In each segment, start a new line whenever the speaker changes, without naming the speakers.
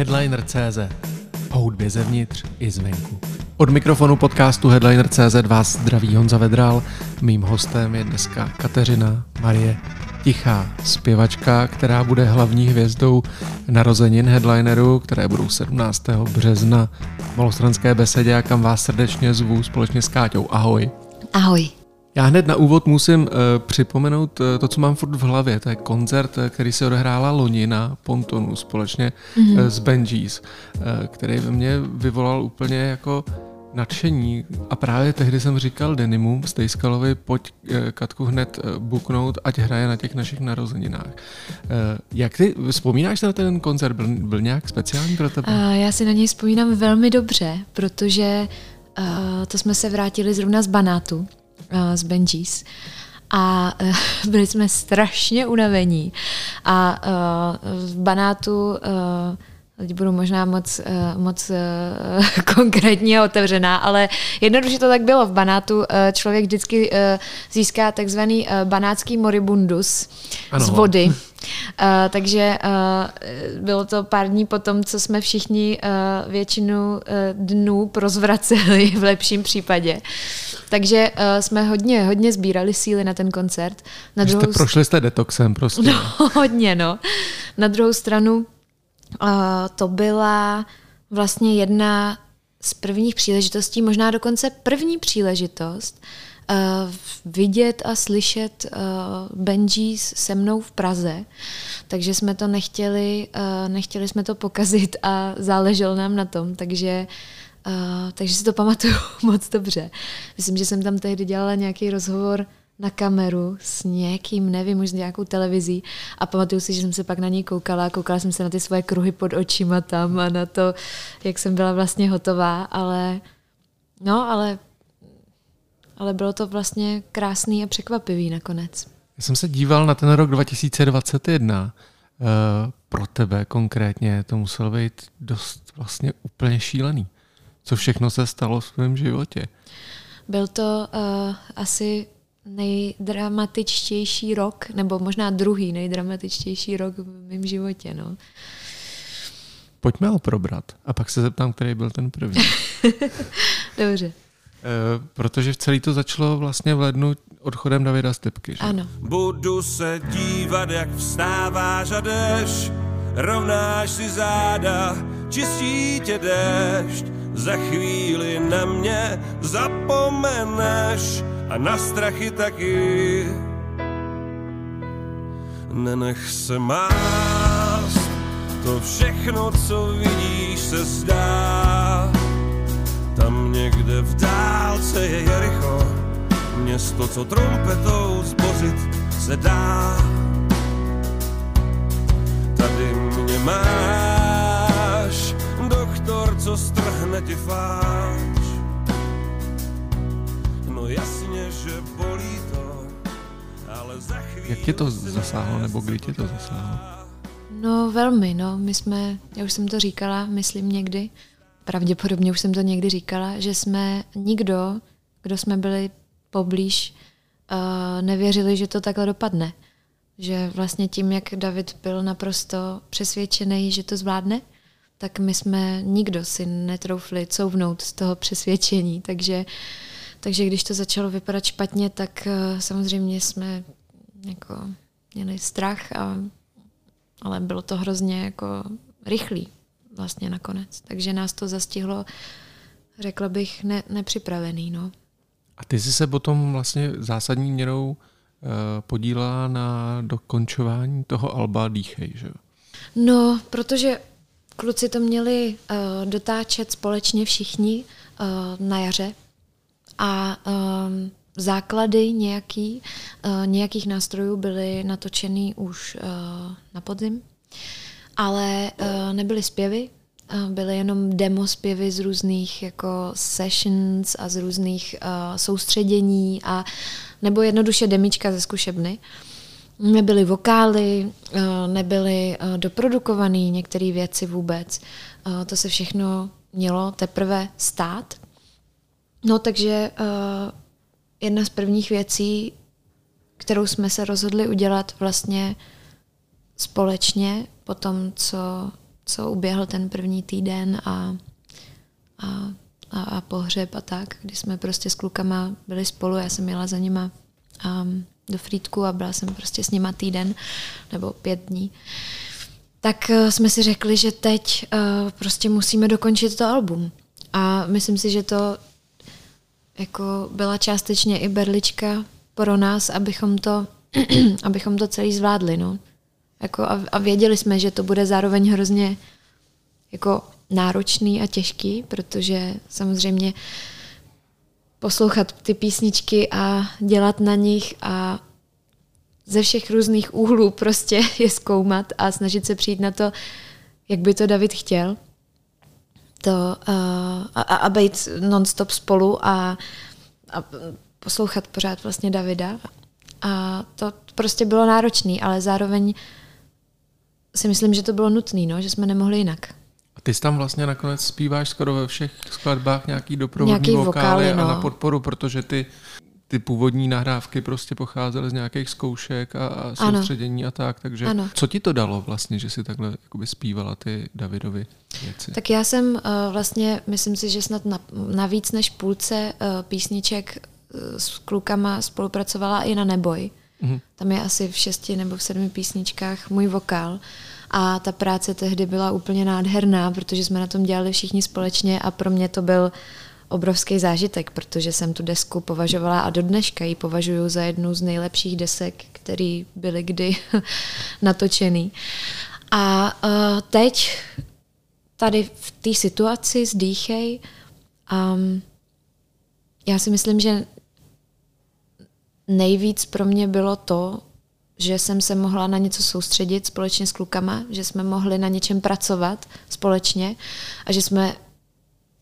Headliner.cz O hudbě zevnitř i zvenku. Od mikrofonu podcastu Headliner.cz vás zdraví Honza Vedral. Mým hostem je dneska Kateřina Marie Tichá, zpěvačka, která bude hlavní hvězdou narozenin Headlineru, které budou 17. března v Malostranské besedě a kam vás srdečně zvu společně s Káťou. Ahoj.
Ahoj.
Já hned na úvod musím uh, připomenout uh, to, co mám furt v hlavě. To je koncert, uh, který se odehrála loni na Pontonu společně mm-hmm. uh, s Benjis, uh, který ve mně vyvolal úplně jako nadšení. A právě tehdy jsem říkal Denimu Stejskalovi, pojď uh, Katku hned uh, buknout, ať hraje na těch našich narozeninách. Uh, jak ty vzpomínáš na ten koncert? Byl, byl nějak speciální pro tebe?
Uh, já si na něj vzpomínám velmi dobře, protože uh, to jsme se vrátili zrovna z Banátu z Benjis. A uh, byli jsme strašně unavení. A uh, v Banátu uh, teď budu možná moc, moc konkrétně a otevřená, ale jednoduše to tak bylo. V Banátu člověk vždycky získá takzvaný banátský moribundus ano. z vody. Uh, takže uh, bylo to pár dní potom, co jsme všichni uh, většinu uh, dnů prozvraceli v lepším případě. Takže uh, jsme hodně, hodně sbírali síly na ten koncert.
Na druhou... Jste prošli jste detoxem prostě.
No, hodně, no. Na druhou stranu to byla vlastně jedna z prvních příležitostí, možná dokonce první příležitost, uh, vidět a slyšet uh, Benji se mnou v Praze. Takže jsme to nechtěli, uh, nechtěli jsme to pokazit a záleželo nám na tom. Takže takže si to pamatuju moc dobře. Myslím, že jsem tam tehdy dělala nějaký rozhovor na kameru s někým, nevím, už s nějakou televizí a pamatuju si, že jsem se pak na něj koukala a koukala jsem se na ty svoje kruhy pod očima tam a na to, jak jsem byla vlastně hotová, ale no, ale ale bylo to vlastně krásný a překvapivý nakonec.
Já jsem se díval na ten rok 2021. Uh, eh, pro tebe konkrétně to muselo být dost vlastně úplně šílený co všechno se stalo v svém životě.
Byl to uh, asi nejdramatičtější rok, nebo možná druhý nejdramatičtější rok v mém životě. No.
Pojďme ho probrat a pak se zeptám, který byl ten první.
Dobře. E,
protože celý to začalo vlastně v lednu odchodem Davida Stepky. Že?
Ano.
Budu se dívat, jak vstáváš a jdeš, rovnáš si záda, čistí tě dešť, za chvíli na mě zapomeneš a na strachy taky. Nenech se mást, to všechno, co vidíš, se zdá. Tam někde v dálce je Jericho, město, co trompetou zbořit se dá. Tady mě máš co strhne ti fáč. No jasně, že bolí to, ale za chvíli...
Jak tě to zasáhlo, nebo kdy tě to zasáhlo?
No velmi, no. My jsme, já už jsem to říkala, myslím někdy, pravděpodobně už jsem to někdy říkala, že jsme nikdo, kdo jsme byli poblíž, uh, nevěřili, že to takhle dopadne. Že vlastně tím, jak David byl naprosto přesvědčený, že to zvládne, tak my jsme nikdo si netroufli couvnout z toho přesvědčení. Takže, takže když to začalo vypadat špatně, tak uh, samozřejmě jsme jako měli strach, a, ale bylo to hrozně jako rychlý vlastně nakonec. Takže nás to zastihlo, řekla bych, ne, nepřipravený. No.
A ty jsi se potom vlastně zásadní měrou uh, podílela na dokončování toho Alba Dýchej, že
No, protože Kluci to měli uh, dotáčet společně všichni uh, na jaře a um, základy nějaký, uh, nějakých nástrojů byly natočený už uh, na podzim, ale uh, nebyly zpěvy, uh, byly jenom demo zpěvy z různých jako sessions a z různých uh, soustředění a nebo jednoduše demička ze zkušebny. Uh, nebyly vokály, eh, nebyly eh, doprodukované některé věci vůbec. Eh, to se všechno mělo teprve stát. No takže jedna z prvních věcí, kterou jsme se rozhodli udělat vlastně společně po tom, co, co uběhl ten první týden a, a, a, a pohřeb a tak, kdy jsme prostě s klukama byli spolu, já jsem jela za nima um, do Frýdku a byla jsem prostě s nima týden nebo pět dní. Tak uh, jsme si řekli, že teď uh, prostě musíme dokončit to album. A myslím si, že to jako byla částečně i berlička pro nás, abychom to, abychom to celý zvládli. No. Jako a, a věděli jsme, že to bude zároveň hrozně jako náročný a těžký, protože samozřejmě poslouchat ty písničky a dělat na nich a ze všech různých úhlů prostě je zkoumat a snažit se přijít na to, jak by to David chtěl. To, uh, a, a být non-stop spolu a, a poslouchat pořád vlastně Davida. A to prostě bylo náročné, ale zároveň si myslím, že to bylo nutné, no, že jsme nemohli jinak.
A ty jsi tam vlastně nakonec zpíváš skoro ve všech skladbách nějaký doprovodní nějaký vokály, vokály no. a na podporu, protože ty ty původní nahrávky prostě pocházely z nějakých zkoušek a, a soustředění ano. a tak, takže ano. co ti to dalo vlastně, že si takhle jakoby zpívala ty Davidovi věci?
Tak já jsem uh, vlastně, myslím si, že snad na, na víc než půlce uh, písniček uh, s klukama spolupracovala i na Neboj. Mm-hmm. Tam je asi v šesti nebo v sedmi písničkách můj vokál. A ta práce tehdy byla úplně nádherná, protože jsme na tom dělali všichni společně a pro mě to byl obrovský zážitek, protože jsem tu desku považovala a do dneška ji považuji za jednu z nejlepších desek, které byly kdy natočený. A uh, teď tady v té situaci s Dýchej um, já si myslím, že nejvíc pro mě bylo to, že jsem se mohla na něco soustředit společně s klukama, že jsme mohli na něčem pracovat společně a že jsme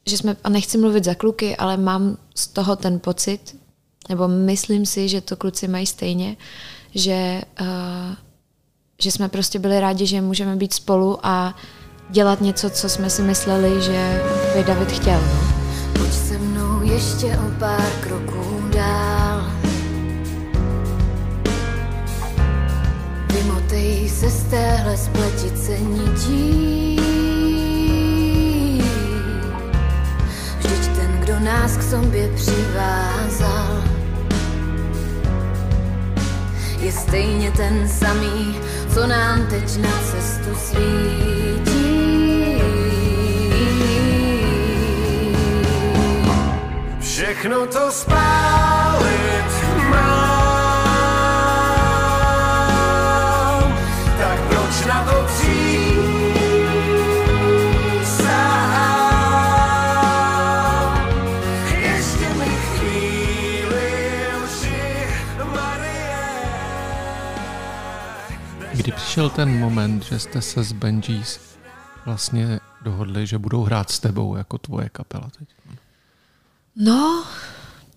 že jsme, a nechci mluvit za kluky, ale mám z toho ten pocit, nebo myslím si, že to kluci mají stejně, že, uh, že jsme prostě byli rádi, že můžeme být spolu a dělat něco, co jsme si mysleli, že by David chtěl. No. Pojď se mnou ještě o pár kroků dál. Vymotej se z téhle spletice nití nás k sobě přivázal. Je stejně ten samý, co nám teď na cestu svítí. Všechno to spálit
přišel ten moment, že jste se s Benjis vlastně dohodli, že budou hrát s tebou jako tvoje kapela teď?
No,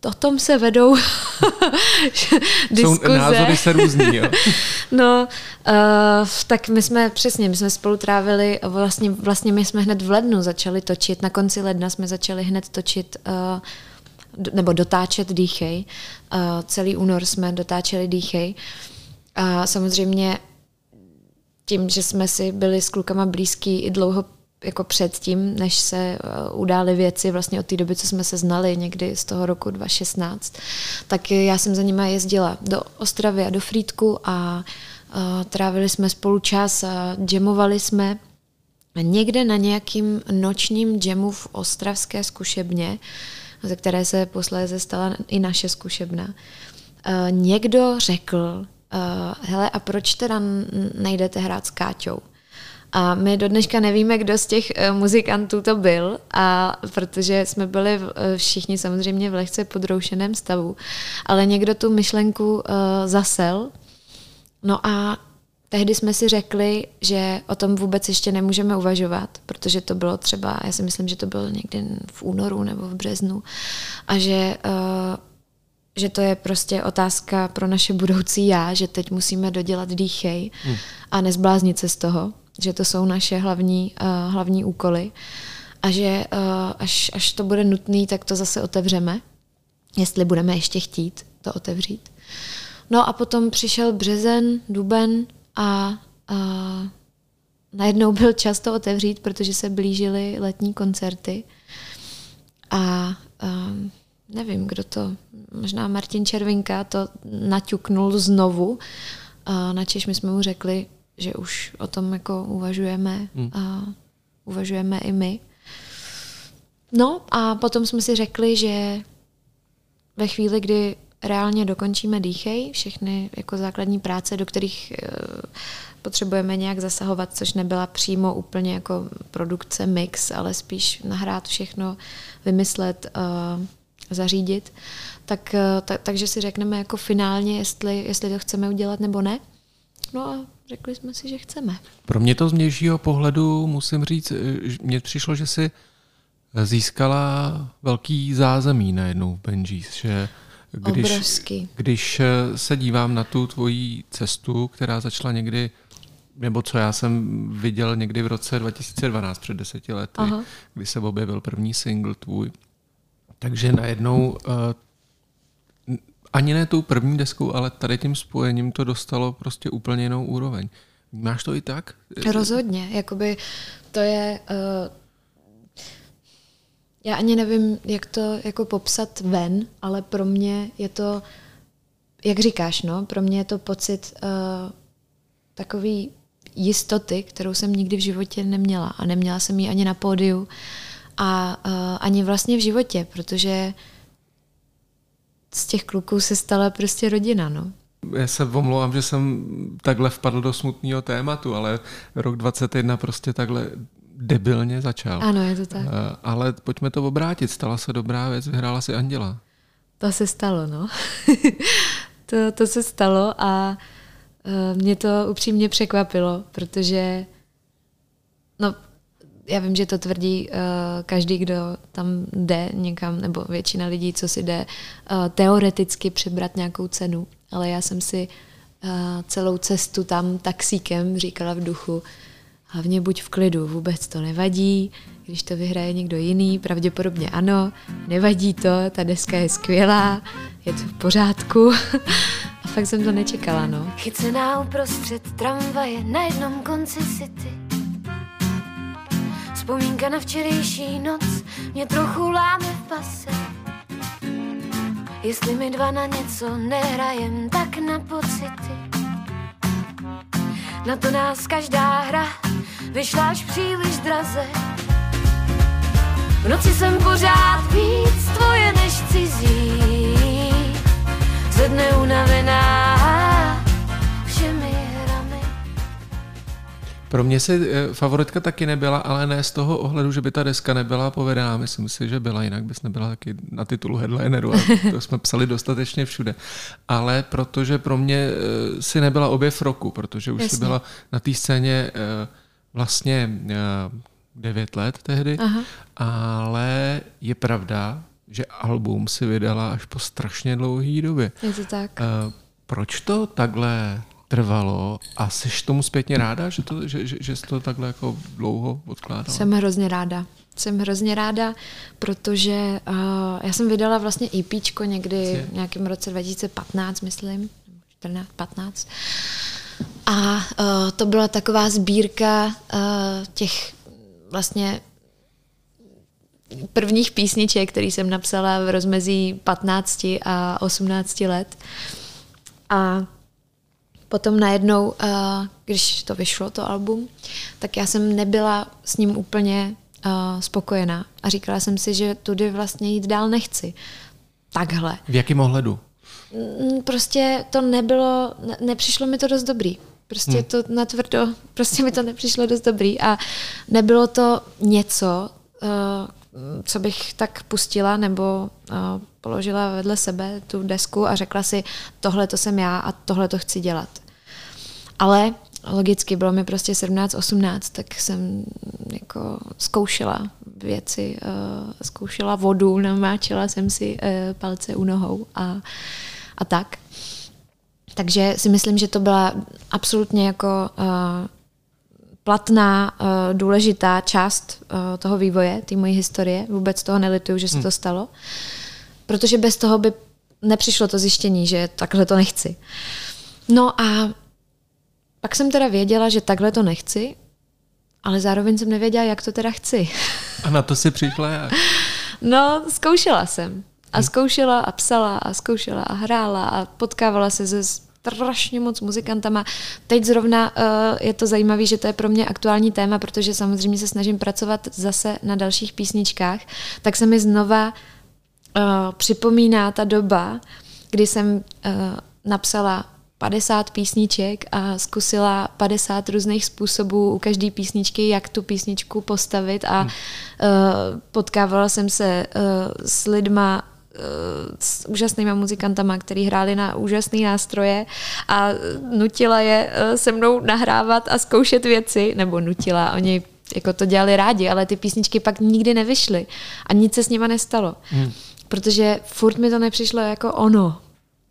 o tom se vedou diskuze.
Jsou názory se různý, jo?
no, uh, tak my jsme přesně, my jsme spolu trávili, vlastně, vlastně my jsme hned v lednu začali točit, na konci ledna jsme začali hned točit uh, nebo dotáčet Dýchej. Uh, celý únor jsme dotáčeli Dýchej. A samozřejmě tím, že jsme si byli s klukama blízký i dlouho jako předtím, než se uh, udály věci vlastně od té doby, co jsme se znali někdy z toho roku 2016, tak já jsem za nima jezdila do Ostravy a do Frýdku a uh, trávili jsme spolu čas a jamovali jsme někde na nějakým nočním jamu v ostravské zkušebně, ze které se posléze stala i naše zkušebna. Uh, někdo řekl, uh, hele, a proč teda nejdete hrát s Káťou? A my do dneška nevíme, kdo z těch uh, muzikantů to byl, a protože jsme byli uh, všichni samozřejmě v lehce podroušeném stavu, ale někdo tu myšlenku uh, zasel. No a tehdy jsme si řekli, že o tom vůbec ještě nemůžeme uvažovat, protože to bylo třeba, já si myslím, že to bylo někdy v únoru nebo v březnu, a že uh, že to je prostě otázka pro naše budoucí já, že teď musíme dodělat dýchej hmm. a nezbláznit se z toho, že to jsou naše hlavní, uh, hlavní úkoly a že uh, až, až to bude nutné, tak to zase otevřeme, jestli budeme ještě chtít to otevřít. No a potom přišel březen, duben a uh, najednou byl často otevřít, protože se blížily letní koncerty. A um, nevím, kdo to, možná Martin Červinka to naťuknul znovu, uh, načež my jsme mu řekli, že už o tom jako uvažujeme hmm. a uvažujeme i my. No a potom jsme si řekli, že ve chvíli, kdy reálně dokončíme Dýchej, všechny jako základní práce, do kterých uh, potřebujeme nějak zasahovat, což nebyla přímo úplně jako produkce, mix, ale spíš nahrát všechno, vymyslet, uh, zařídit, tak, uh, ta, takže si řekneme jako finálně, jestli, jestli to chceme udělat nebo ne. No a řekli jsme si, že chceme.
Pro mě to z vnějšího pohledu musím říct, mně přišlo, že si získala velký zázemí najednou v Benjis, že když,
Obrovský.
když se dívám na tu tvoji cestu, která začala někdy nebo co já jsem viděl někdy v roce 2012, před deseti lety, Aha. kdy se objevil první single tvůj. Takže najednou uh, ani ne tou první deskou, ale tady tím spojením to dostalo prostě úplně jinou úroveň. Máš to i tak?
Rozhodně. Jakoby to je... Uh, já ani nevím, jak to jako popsat ven, ale pro mě je to, jak říkáš, no, pro mě je to pocit uh, takový jistoty, kterou jsem nikdy v životě neměla. A neměla jsem ji ani na pódiu a uh, ani vlastně v životě, protože z těch kluků se stala prostě rodina, no.
Já se omlouvám, že jsem takhle vpadl do smutného tématu, ale rok 21 prostě takhle debilně začal.
Ano, je to tak. Uh,
ale pojďme to obrátit. Stala se dobrá věc, vyhrála si Anděla.
To se stalo, no. to, to se stalo a Eh, mě to upřímně překvapilo, protože no, já vím, že to tvrdí uh, každý, kdo tam jde někam, nebo většina lidí, co si jde uh, teoreticky přebrat nějakou cenu, ale já jsem si uh, celou cestu tam taxíkem říkala v duchu, hlavně buď v klidu, vůbec to nevadí, když to vyhraje někdo jiný, pravděpodobně ano, nevadí to, ta deska je skvělá, je to v pořádku. A fakt jsem to nečekala, no. Chycená uprostřed tramvaje na jednom konci city. Vzpomínka na včerejší noc mě trochu láme v pase. Jestli mi dva na něco nehrajem, tak na pocity. Na to nás každá hra vyšla až příliš draze. V noci jsem pořád víc tvoje než cizí ze dne unavená
Pro mě si eh, favoritka taky nebyla, ale ne z toho ohledu, že by ta deska nebyla povedená. Myslím si, že byla, jinak bys nebyla taky na titulu headlineru a to jsme psali dostatečně všude. Ale protože pro mě eh, si nebyla objev roku, protože už Jasně. si byla na té scéně eh, vlastně devět let tehdy, Aha. ale je pravda, že album si vydala až po strašně dlouhé době.
Je to tak.
Proč to takhle trvalo a jsi tomu zpětně ráda, že, to, že, že, že jsi to takhle jako dlouho odkládala?
Jsem hrozně ráda. Jsem hrozně ráda, protože uh, já jsem vydala vlastně EP někdy v nějakém roce 2015, myslím, 14, 15. A uh, to byla taková sbírka uh, těch vlastně prvních písniček, který jsem napsala v rozmezí 15 a 18 let. A potom najednou, když to vyšlo, to album, tak já jsem nebyla s ním úplně spokojená. A říkala jsem si, že tudy vlastně jít dál nechci. Takhle.
V jakém ohledu?
Mm, prostě to nebylo, nepřišlo mi to dost dobrý. Prostě hmm. to natvrdo, prostě mi to nepřišlo dost dobrý a nebylo to něco, co bych tak pustila nebo uh, položila vedle sebe tu desku a řekla si, tohle to jsem já a tohle to chci dělat. Ale logicky bylo mi prostě 17-18, tak jsem jako zkoušela věci, uh, zkoušela vodu, namáčela jsem si uh, palce u nohou a, a tak. Takže si myslím, že to byla absolutně jako uh, platná, uh, důležitá část uh, toho vývoje, té mojí historie. Vůbec toho nelituju, že se hmm. to stalo. Protože bez toho by nepřišlo to zjištění, že takhle to nechci. No a pak jsem teda věděla, že takhle to nechci ale zároveň jsem nevěděla, jak to teda chci.
A na to si přišla jak?
No, zkoušela jsem. A zkoušela a psala a zkoušela a hrála a potkávala se se strašně moc muzikantama. Teď zrovna uh, je to zajímavé, že to je pro mě aktuální téma, protože samozřejmě se snažím pracovat zase na dalších písničkách, tak se mi znova uh, připomíná ta doba, kdy jsem uh, napsala 50 písniček a zkusila 50 různých způsobů u každé písničky, jak tu písničku postavit a hmm. uh, potkávala jsem se uh, s lidma s úžasnýma muzikantama, který hráli na úžasné nástroje a nutila je se mnou nahrávat a zkoušet věci, nebo nutila, oni jako to dělali rádi, ale ty písničky pak nikdy nevyšly a nic se s nima nestalo. Hmm. Protože furt mi to nepřišlo jako ono.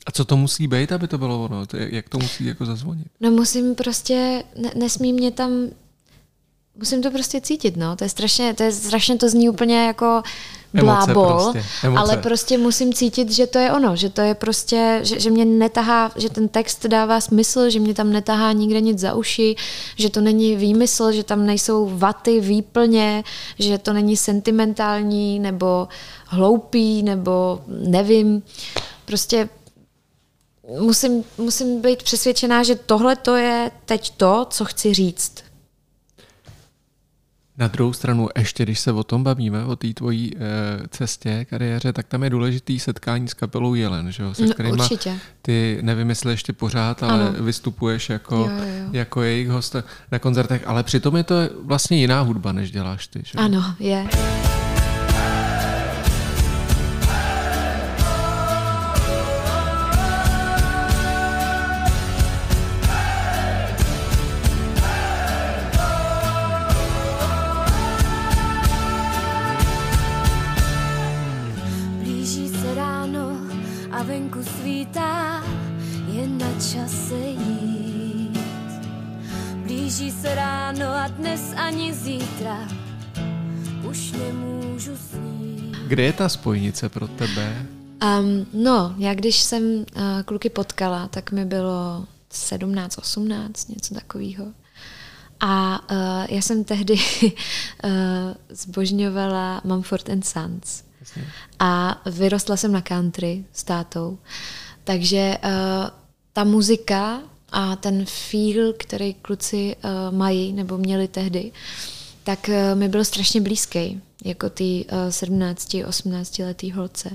A co to musí být, aby to bylo ono? Jak to musí jako zazvonit?
No musím prostě, ne, nesmí mě tam, musím to prostě cítit, no. To je strašně, to je strašně, to zní úplně jako blábol, prostě, ale prostě musím cítit, že to je ono, že to je prostě, že, že mě netahá, že ten text dává smysl, že mě tam netahá nikde nic za uši, že to není výmysl, že tam nejsou vaty, výplně, že to není sentimentální nebo hloupý nebo nevím. Prostě musím, musím být přesvědčená, že tohle to je teď to, co chci říct.
Na druhou stranu, ještě když se o tom bavíme, o té tvojí e, cestě, kariéře, tak tam je důležitý setkání s kapelou Jelen, že jo? se
no, kterýma určitě.
ty nevím, jestli ještě pořád, ale ano. vystupuješ jako, jo, jo. jako jejich host na koncertech, ale přitom je to vlastně jiná hudba, než děláš ty. Že?
Ano, je.
Kde je ta spojnice pro tebe?
Um, no, já když jsem uh, kluky potkala, tak mi bylo 17, 18, něco takového. A uh, já jsem tehdy uh, zbožňovala Mumford and Sons. Jasně. A vyrostla jsem na country s tátou. Takže uh, ta muzika a ten feel, který kluci uh, mají nebo měli tehdy, tak uh, mi byl strašně blízký jako ty uh, 17, 18 letý holce.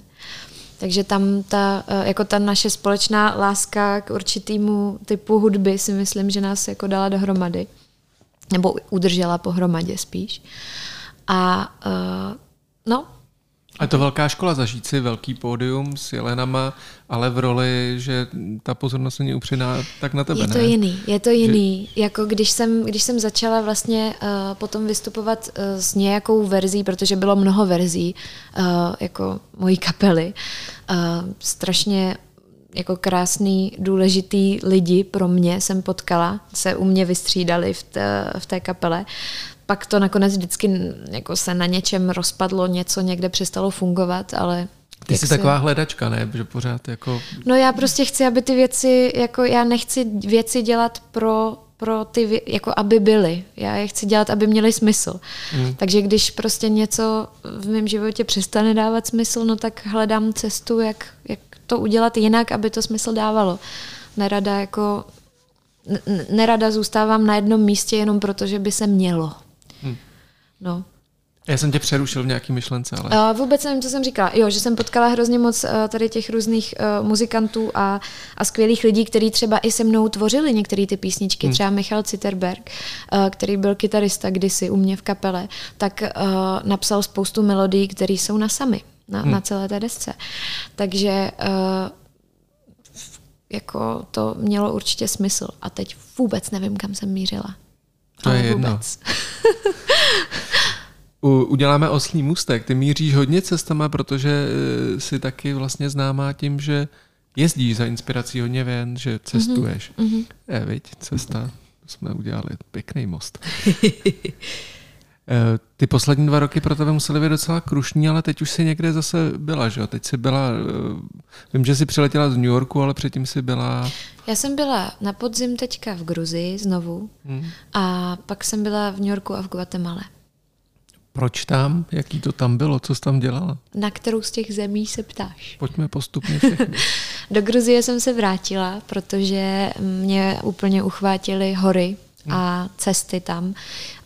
Takže tam ta, uh, jako ta naše společná láska k určitému typu hudby si myslím, že nás jako dala dohromady. Nebo udržela pohromadě spíš. A no,
a je to velká škola zažít si velký pódium s Jelenama, ale v roli, že ta pozornost není upřená tak na tebe,
Je to
ne?
jiný, je to jiný. Že... Jako když jsem, když jsem začala vlastně uh, potom vystupovat uh, s nějakou verzí, protože bylo mnoho verzí uh, jako mojí kapely, uh, strašně jako krásný, důležitý lidi pro mě jsem potkala, se u mě vystřídali v té, v té kapele, pak to nakonec vždycky jako se na něčem rozpadlo, něco někde přestalo fungovat, ale
ty jsi se... taková hledačka, ne? Že pořád jako...
No já prostě chci, aby ty věci, jako já nechci věci dělat pro, pro ty, jako aby byly. Já je chci dělat, aby měly smysl. Mm. Takže když prostě něco v mém životě přestane dávat smysl, no tak hledám cestu, jak, jak to udělat jinak, aby to smysl dávalo. Nerada jako nerada zůstávám na jednom místě jenom proto, že by se mělo. No.
Já jsem tě přerušil v nějaký myšlence, ale...
Uh, vůbec nevím, co jsem říkala. Jo, že jsem potkala hrozně moc uh, tady těch různých uh, muzikantů a, a skvělých lidí, kteří třeba i se mnou tvořili některé ty písničky. Hmm. Třeba Michal Citerberg, uh, který byl kytarista kdysi u mě v kapele, tak uh, napsal spoustu melodií, které jsou na sami, na, hmm. na celé té desce. Takže uh, jako to mělo určitě smysl. A teď vůbec nevím, kam jsem mířila.
To je jedno. U, uděláme oslý můstek. Ty míříš hodně cestama, protože eh, jsi taky vlastně známá tím, že jezdíš za inspirací hodně ven, že cestuješ. Mm-hmm. Je, viď, cesta. To jsme udělali pěkný most. Eh, ty poslední dva roky pro tebe musely být docela krušní, ale teď už si někde zase byla, že jo? Teď jsi byla, eh, vím, že jsi přiletěla z New Yorku, ale předtím si byla...
Já jsem byla na podzim teďka v Gruzii znovu hmm. a pak jsem byla v New Yorku a v Guatemala.
Proč tam? Jaký to tam bylo? Co jsi tam dělala?
Na kterou z těch zemí se ptáš?
Pojďme postupně.
Do Gruzie jsem se vrátila, protože mě úplně uchvátily hory a cesty tam.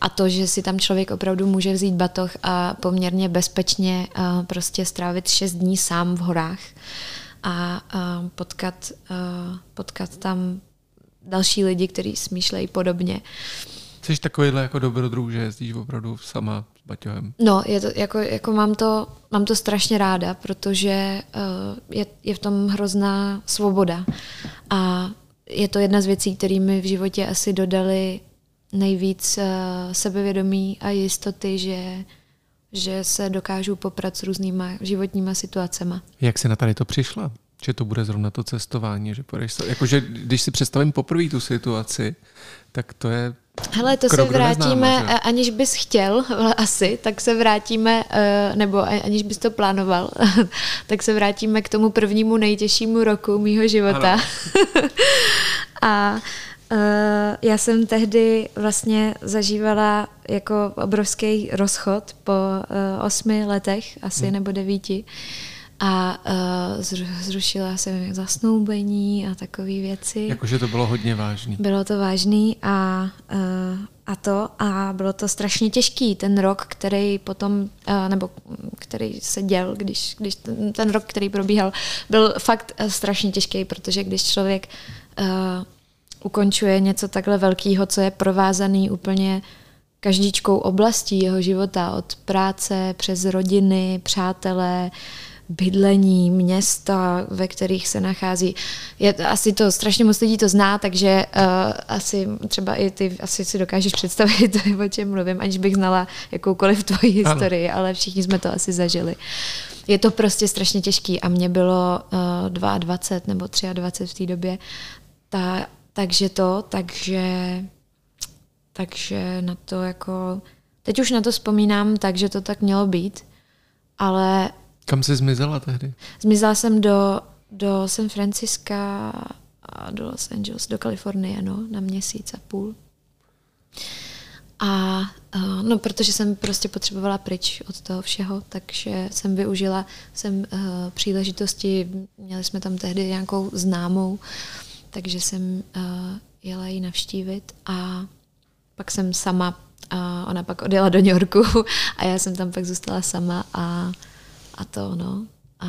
A to, že si tam člověk opravdu může vzít batoh a poměrně bezpečně uh, prostě strávit šest dní sám v horách a uh, potkat, uh, potkat tam další lidi, kteří smýšlejí podobně.
Jsi takovýhle jako dobrodruh, že jezdíš opravdu sama s baťohem?
No, je to, jako, jako mám, to, mám to strašně ráda, protože uh, je, je v tom hrozná svoboda. A je to jedna z věcí, které mi v životě asi dodali nejvíc uh, sebevědomí a jistoty, že, že se dokážu poprat s různýma životníma situacemi.
Jak se na tady to přišla? Že to bude zrovna to cestování, že půjdeš, jakože když si představím poprvé tu situaci, tak to je
Hele, to se vrátíme, neznáma, aniž bys chtěl asi, tak se vrátíme, eh, nebo aniž bys to plánoval, tak se vrátíme k tomu prvnímu nejtěžšímu roku mýho života. a uh, já jsem tehdy vlastně zažívala jako obrovský rozchod po uh, osmi letech, asi hmm. nebo devíti. A uh, zrušila jsem zasnoubení a takové věci.
Jakože to bylo hodně vážný.
Bylo to vážný a, uh, a to a bylo to strašně těžký. Ten rok, který potom, uh, nebo který se děl, když, když ten, ten rok, který probíhal, byl fakt uh, strašně těžký, protože když člověk uh, ukončuje něco takhle velkého, co je provázaný úplně každíčkou oblastí jeho života, od práce přes rodiny, přátelé, bydlení, města, ve kterých se nachází. Je, asi to strašně moc lidí to zná, takže uh, asi třeba i ty asi si dokážeš představit, o čem mluvím, aniž bych znala jakoukoliv tvoji historii, ano. ale všichni jsme to asi zažili. Je to prostě strašně těžký a mě bylo uh, 22 nebo 23 v té době, ta, takže to, takže takže na to jako teď už na to vzpomínám tak, že to tak mělo být, ale
kam jsi zmizela tehdy?
Zmizela jsem do, do San Francisca a do Los Angeles, do Kalifornie, no, na měsíc a půl. A uh, no, protože jsem prostě potřebovala pryč od toho všeho, takže jsem využila jsem uh, příležitosti, měli jsme tam tehdy nějakou známou, takže jsem uh, jela ji navštívit a pak jsem sama, uh, ona pak odjela do New Yorku a já jsem tam pak zůstala sama a a to, no. A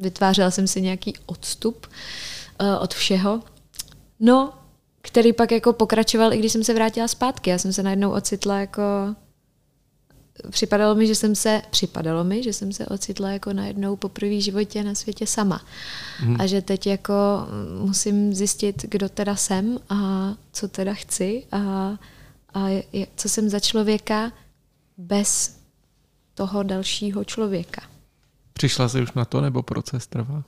vytvářela jsem si nějaký odstup uh, od všeho. No, který pak jako pokračoval, i když jsem se vrátila zpátky. Já jsem se najednou ocitla jako připadalo mi, že jsem se, připadalo mi, že jsem se ocitla jako najednou po první životě na světě sama. Hmm. A že teď jako musím zjistit, kdo teda jsem a co teda chci a, a co jsem za člověka bez toho dalšího člověka.
Přišla jsi už na to, nebo proces trvá?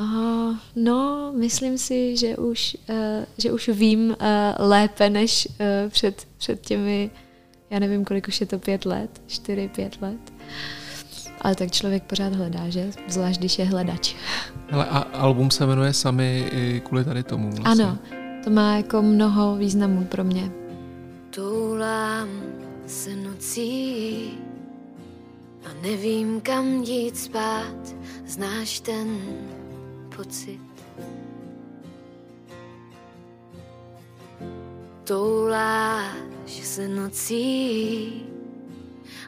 Uh, no, myslím si, že už, uh, že už vím uh, lépe než uh, před, před těmi, já nevím, kolik už je to, pět let, čtyři, pět let. Ale tak člověk pořád hledá, že? Zvlášť, když je hledač.
Ale a album se jmenuje Sami i kvůli tady tomu vlastně.
Ano, to má jako mnoho významů pro mě. Toulám se nocí a nevím, kam jít spát, znáš ten pocit. Touláš se nocí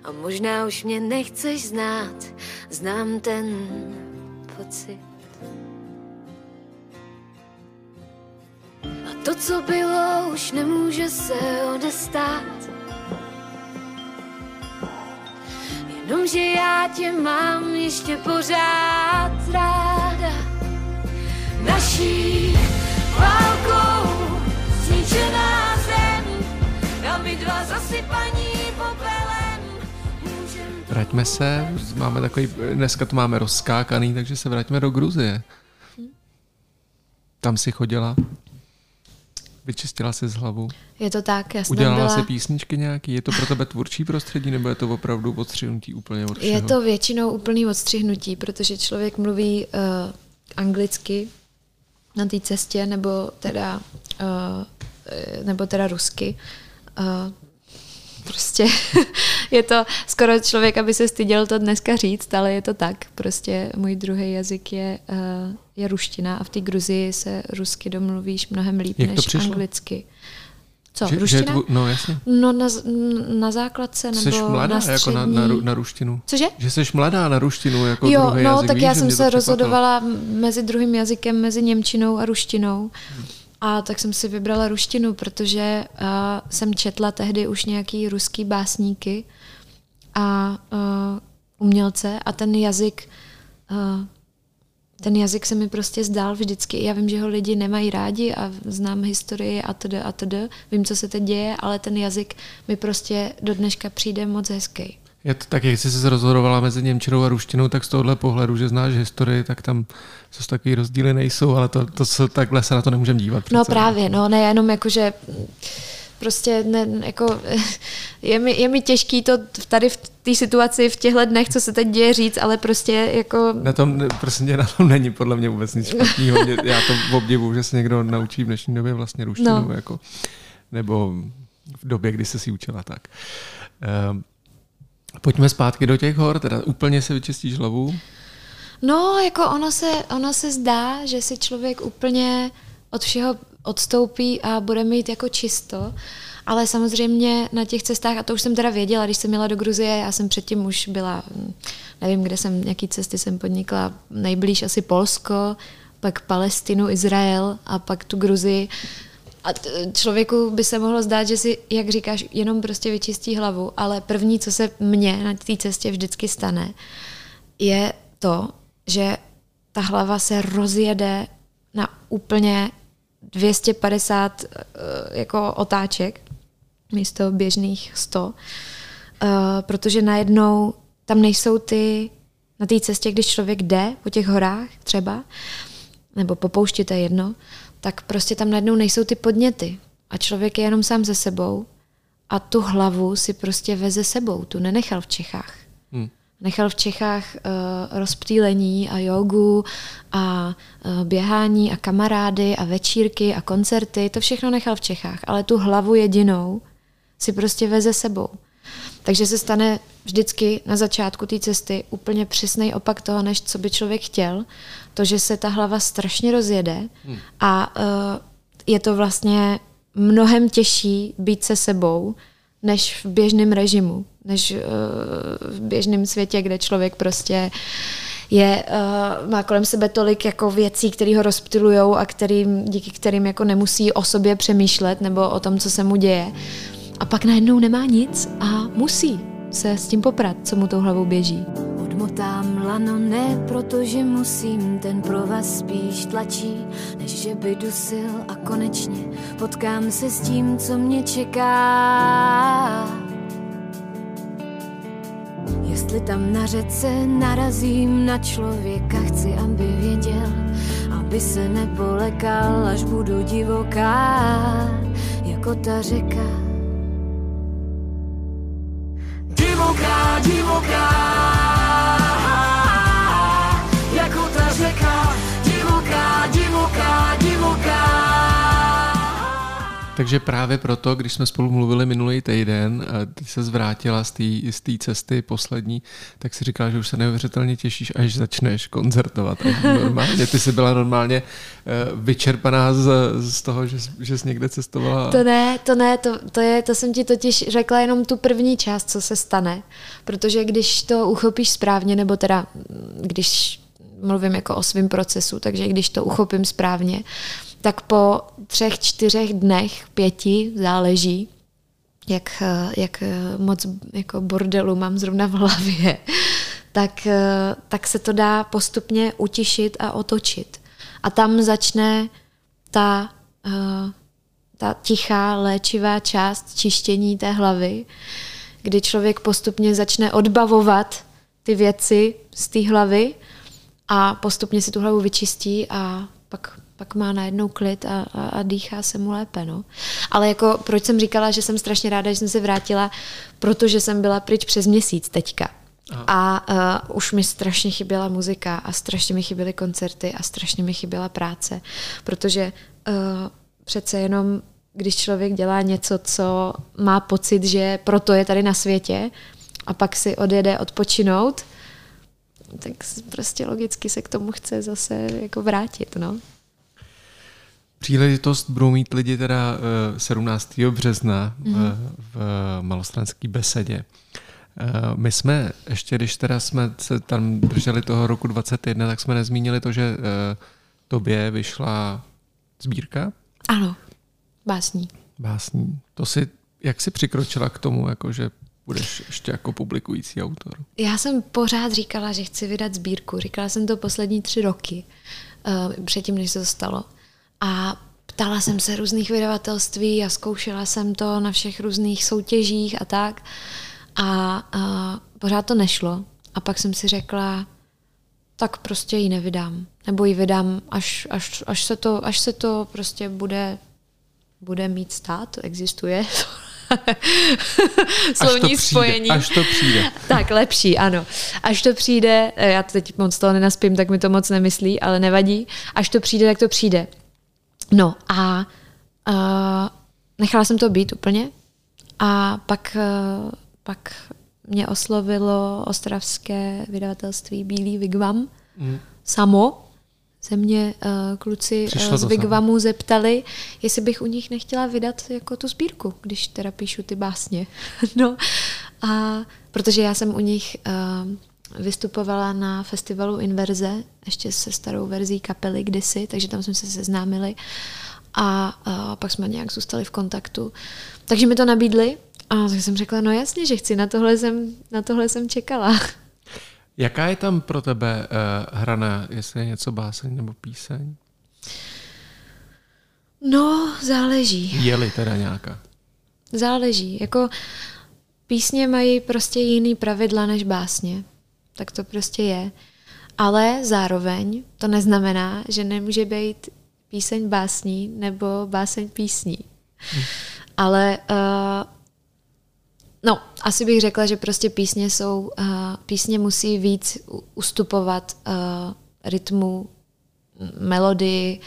a možná už mě nechceš znát, znám ten pocit. A to, co bylo, už nemůže se odestát. Jenomže já tě mám ještě pořád ráda. Naší válkou zničená zem, a my dva zasypaní popelem.
Vraťme se, máme takový, dneska to máme rozskákaný, takže se vraťme do Gruzie. Tam si chodila Vyčistila si z hlavu?
Je to tak, já jsem
Udělala
byla...
si písničky nějaký? Je to pro tebe tvůrčí prostředí, nebo je to opravdu odstřihnutí úplně od všeho?
Je to většinou úplný odstřihnutí, protože člověk mluví uh, anglicky na té cestě, nebo teda, uh, nebo teda rusky. Uh, prostě je to skoro člověk, aby se styděl to dneska říct, ale je to tak. Prostě můj druhý jazyk je, uh, je ruština a v té Gruzii se rusky domluvíš mnohem líp
Jak
než
přišlo?
anglicky. Co,
Že, že
ruština?
tvu, no jasně.
No na, na základce nebo
Jsi mladá
na
jako na,
střední.
na, na ruštinu.
Cože?
Že jsi mladá na ruštinu jako
jo,
druhý
no,
jazyk.
tak
Víš,
já
že
jsem se rozhodovala mezi druhým jazykem, mezi němčinou a ruštinou. A tak jsem si vybrala ruštinu, protože uh, jsem četla tehdy už nějaký ruský básníky a uh, umělce a ten jazyk uh, ten jazyk se mi prostě zdál vždycky. Já vím, že ho lidi nemají rádi a znám historii a td. a td. Vím, co se teď děje, ale ten jazyk mi prostě do dneška přijde moc hezký.
Je to tak, jak jsi se rozhodovala mezi Němčinou a ruštinou, tak z tohohle pohledu, že znáš historii, tak tam zase takový rozdíly nejsou, ale to, to se, takhle se na to nemůžeme dívat.
No
přece.
právě, no ne jenom jako, že prostě ne, jako, je, mi, je mi těžký to tady v té situaci v těchto dnech, co se teď děje říct, ale prostě jako
Na tom, prostě na tom není podle mě vůbec nic špatného. Já to obdivuju, že se někdo naučí v dnešní době vlastně ruštinu,
no.
jako, nebo v době, kdy se si učila tak. Um, pojďme zpátky do těch hor, teda úplně se vyčistíš hlavu.
No, jako ono se, ono se zdá, že si člověk úplně od všeho odstoupí a bude mít jako čisto, ale samozřejmě na těch cestách, a to už jsem teda věděla, když jsem měla do Gruzie, já jsem předtím už byla, hm, nevím, kde jsem, jaký cesty jsem podnikla, nejblíž asi Polsko, pak Palestinu, Izrael a pak tu Gruzii. A člověku by se mohlo zdát, že si, jak říkáš, jenom prostě vyčistí hlavu, ale první, co se mně na té cestě vždycky stane, je to, že ta hlava se rozjede na úplně 250 eh, jako otáček místo běžných 100, Eh, protože najednou tam nejsou ty, na té cestě, když člověk jde po těch horách třeba, nebo po poušti, to je jedno, tak prostě tam najednou nejsou ty podněty. A člověk je jenom sám ze sebou a tu hlavu si prostě veze sebou, tu nenechal v Čechách.
Hm.
Nechal v Čechách uh, rozptýlení a jogu a uh, běhání a kamarády a večírky a koncerty, to všechno nechal v Čechách, ale tu hlavu jedinou si prostě veze sebou. Takže se stane vždycky na začátku té cesty úplně přesný opak toho, než co by člověk chtěl. To, že se ta hlava strašně rozjede a uh, je to vlastně mnohem těžší být se sebou, než v běžném režimu, než uh, v běžném světě, kde člověk prostě je, uh, má kolem sebe tolik jako věcí, které ho rozptilujou a kterým, díky kterým jako nemusí o sobě přemýšlet nebo o tom, co se mu děje. A pak najednou nemá nic a musí se s tím poprat, co mu tou hlavou běží.
Odmotám lano ne, protože musím, ten provaz spíš tlačí, než že by dusil a konečně potkám se s tím, co mě čeká. Jestli tam na řece narazím na člověka, chci, aby věděl, aby se nepolekal, až budu divoká, jako ta řeka. Divoká, divoká,
Takže právě proto, když jsme spolu mluvili minulý týden, a ty se zvrátila z té cesty poslední, tak si říkala, že už se neuvěřitelně těšíš, až začneš koncertovat. Normálně, ty jsi byla normálně eh, vyčerpaná z, z toho, že, že jsi někde cestovala.
To ne, to ne, to, to, je, to jsem ti totiž řekla jenom tu první část, co se stane. Protože když to uchopíš správně, nebo teda mm, když mluvím jako o svém procesu, takže když to uchopím správně, tak po třech, čtyřech dnech, pěti, záleží, jak, jak moc jako bordelu mám zrovna v hlavě, tak, tak se to dá postupně utišit a otočit. A tam začne ta, ta tichá, léčivá část čištění té hlavy, kdy člověk postupně začne odbavovat ty věci z té hlavy a postupně si tu hlavu vyčistí a pak pak má najednou klid a, a, a dýchá se mu lépe. No. Ale jako, proč jsem říkala, že jsem strašně ráda, že jsem se vrátila, protože jsem byla pryč přes měsíc teďka. Aha. A uh, už mi strašně chyběla muzika a strašně mi chyběly koncerty a strašně mi chyběla práce, protože uh, přece jenom, když člověk dělá něco, co má pocit, že proto je tady na světě a pak si odjede odpočinout, tak prostě logicky se k tomu chce zase jako vrátit, no.
Příležitost budou mít lidi teda 17. Eh, března mm-hmm. v malostranské besedě. Eh, my jsme, ještě když teda jsme se tam drželi toho roku 21, tak jsme nezmínili to, že tobě vyšla sbírka?
Ano, básní.
Básní. To si, jak jsi přikročila k tomu, jako že budeš ještě jako publikující autor?
Já jsem pořád říkala, že chci vydat sbírku. Říkala jsem to poslední tři roky, předtím, než se to stalo. A ptala jsem se různých vydavatelství a zkoušela jsem to na všech různých soutěžích a tak. A uh, pořád to nešlo. A pak jsem si řekla, tak prostě ji nevydám. Nebo ji vydám, až, až, až, se, to, až se to prostě bude, bude mít stát, existuje Slovní
až to přijde,
spojení.
Až to přijde.
tak, lepší, ano. Až to přijde, já teď moc toho nenaspím, tak mi to moc nemyslí, ale nevadí. Až to přijde, tak to přijde. No a uh, nechala jsem to být úplně a pak, uh, pak mě oslovilo ostravské vydavatelství Bílý Vigvam mm. samo, se mě uh, kluci uh, z Vigvamu zeptali, jestli bych u nich nechtěla vydat jako tu sbírku, když teda píšu ty básně. no a protože já jsem u nich uh, vystupovala na festivalu Inverze, ještě se starou verzí kapely kdysi, takže tam jsme se seznámili a uh, pak jsme nějak zůstali v kontaktu. Takže mi to nabídli a tak jsem řekla, no jasně, že chci, na tohle jsem, na tohle jsem čekala.
Jaká je tam pro tebe uh, hraná, jestli je něco báseň nebo píseň?
No, záleží.
Je-li teda nějaká?
Záleží. Jako písně mají prostě jiný pravidla než básně. Tak to prostě je. Ale zároveň to neznamená, že nemůže být píseň básní nebo báseň písní. Hm. Ale uh, No, asi bych řekla, že prostě písně jsou, uh, písně musí víc ustupovat uh, rytmu, melodii,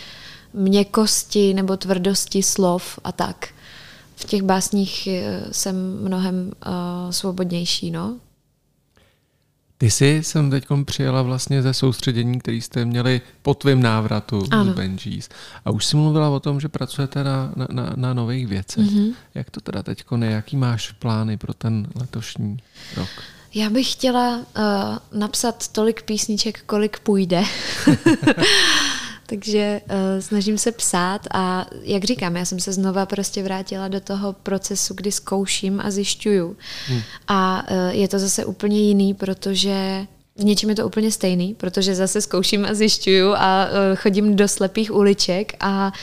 měkkosti nebo tvrdosti slov a tak. V těch básních jsem mnohem uh, svobodnější, no.
Ty jsi jsem teď přijela vlastně ze soustředění, který jste měli po tvém návratu ano. z Benjis. A už jsi mluvila o tom, že pracujete na, na, na, na nových věcech. Mm-hmm. Jak to teda teď je? Jaký máš plány pro ten letošní rok?
Já bych chtěla uh, napsat tolik písniček, kolik půjde. Takže uh, snažím se psát a jak říkám, já jsem se znova prostě vrátila do toho procesu, kdy zkouším a zjišťuju. Hmm. A uh, je to zase úplně jiný, protože v něčem je to úplně stejný, protože zase zkouším a zjišťuju a uh, chodím do slepých uliček a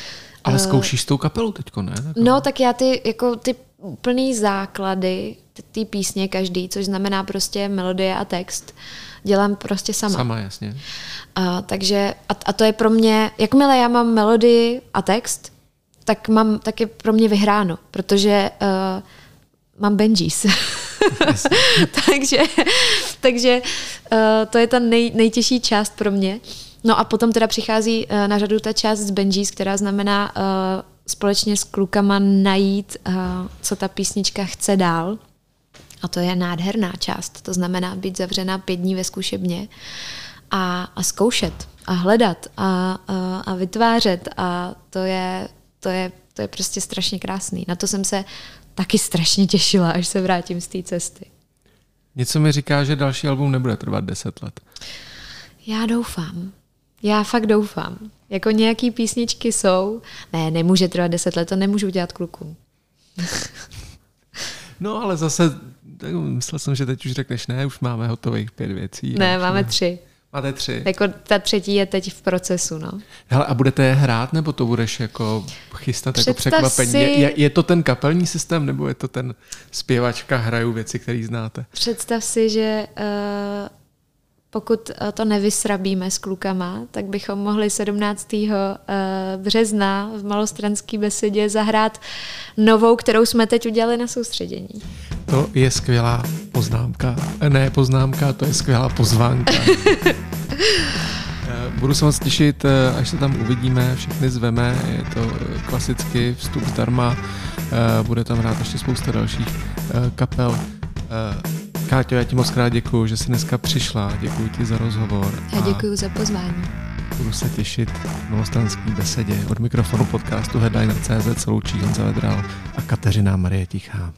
ale zkoušíš s tou kapelou teďko, ne? Tak
no, tak já ty, jako ty úplný základy, ty písně každý, což znamená prostě melodie a text, dělám prostě sama.
Sama, jasně.
A, takže, a, a to je pro mě, jakmile já mám melodii a text, tak, mám, tak je pro mě vyhráno, protože uh, mám Benjis. takže takže uh, to je ta nej, nejtěžší část pro mě. No a potom teda přichází uh, na řadu ta část z Benjis, která znamená uh, společně s klukama najít, uh, co ta písnička chce dál. A to je nádherná část. To znamená být zavřená pět dní ve zkušebně a, a zkoušet a hledat a, a, a vytvářet a to je, to, je, to je prostě strašně krásný. Na to jsem se taky strašně těšila, až se vrátím z té cesty.
Něco mi říká, že další album nebude trvat deset let.
Já doufám. Já fakt doufám. Jako nějaký písničky jsou. Ne, nemůže trvat deset let, to nemůžu dělat klukům.
no ale zase tak myslel jsem, že teď už řekneš, ne, už máme hotových pět věcí.
Ne, máme ne. tři.
Máte tři.
Jako ta třetí je teď v procesu, no.
Hele, a budete je hrát, nebo to budeš jako chystat jako Představ jako překvapení? Si... Je, je, to ten kapelní systém, nebo je to ten zpěvačka, hraju věci, které znáte?
Představ si, že uh, pokud eh, to nevysrabíme s klukama, tak bychom mohli 17. Eh, března v malostranské besedě zahrát novou, kterou jsme teď udělali na soustředění.
To je skvělá poznámka. Ne poznámka, to je skvělá pozvánka. Budu se moc těšit, až se tam uvidíme, všechny zveme, je to klasicky vstup zdarma, bude tam hrát ještě spousta dalších kapel. Káťo, já ti moc krát děkuji, že jsi dneska přišla. Děkuji ti za rozhovor.
Já děkuji za pozvání.
Budu se těšit v malostranský besedě od mikrofonu podcastu Headliner.cz se loučí Honza Vedral a Kateřina Marie Tichá.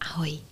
Ahoj.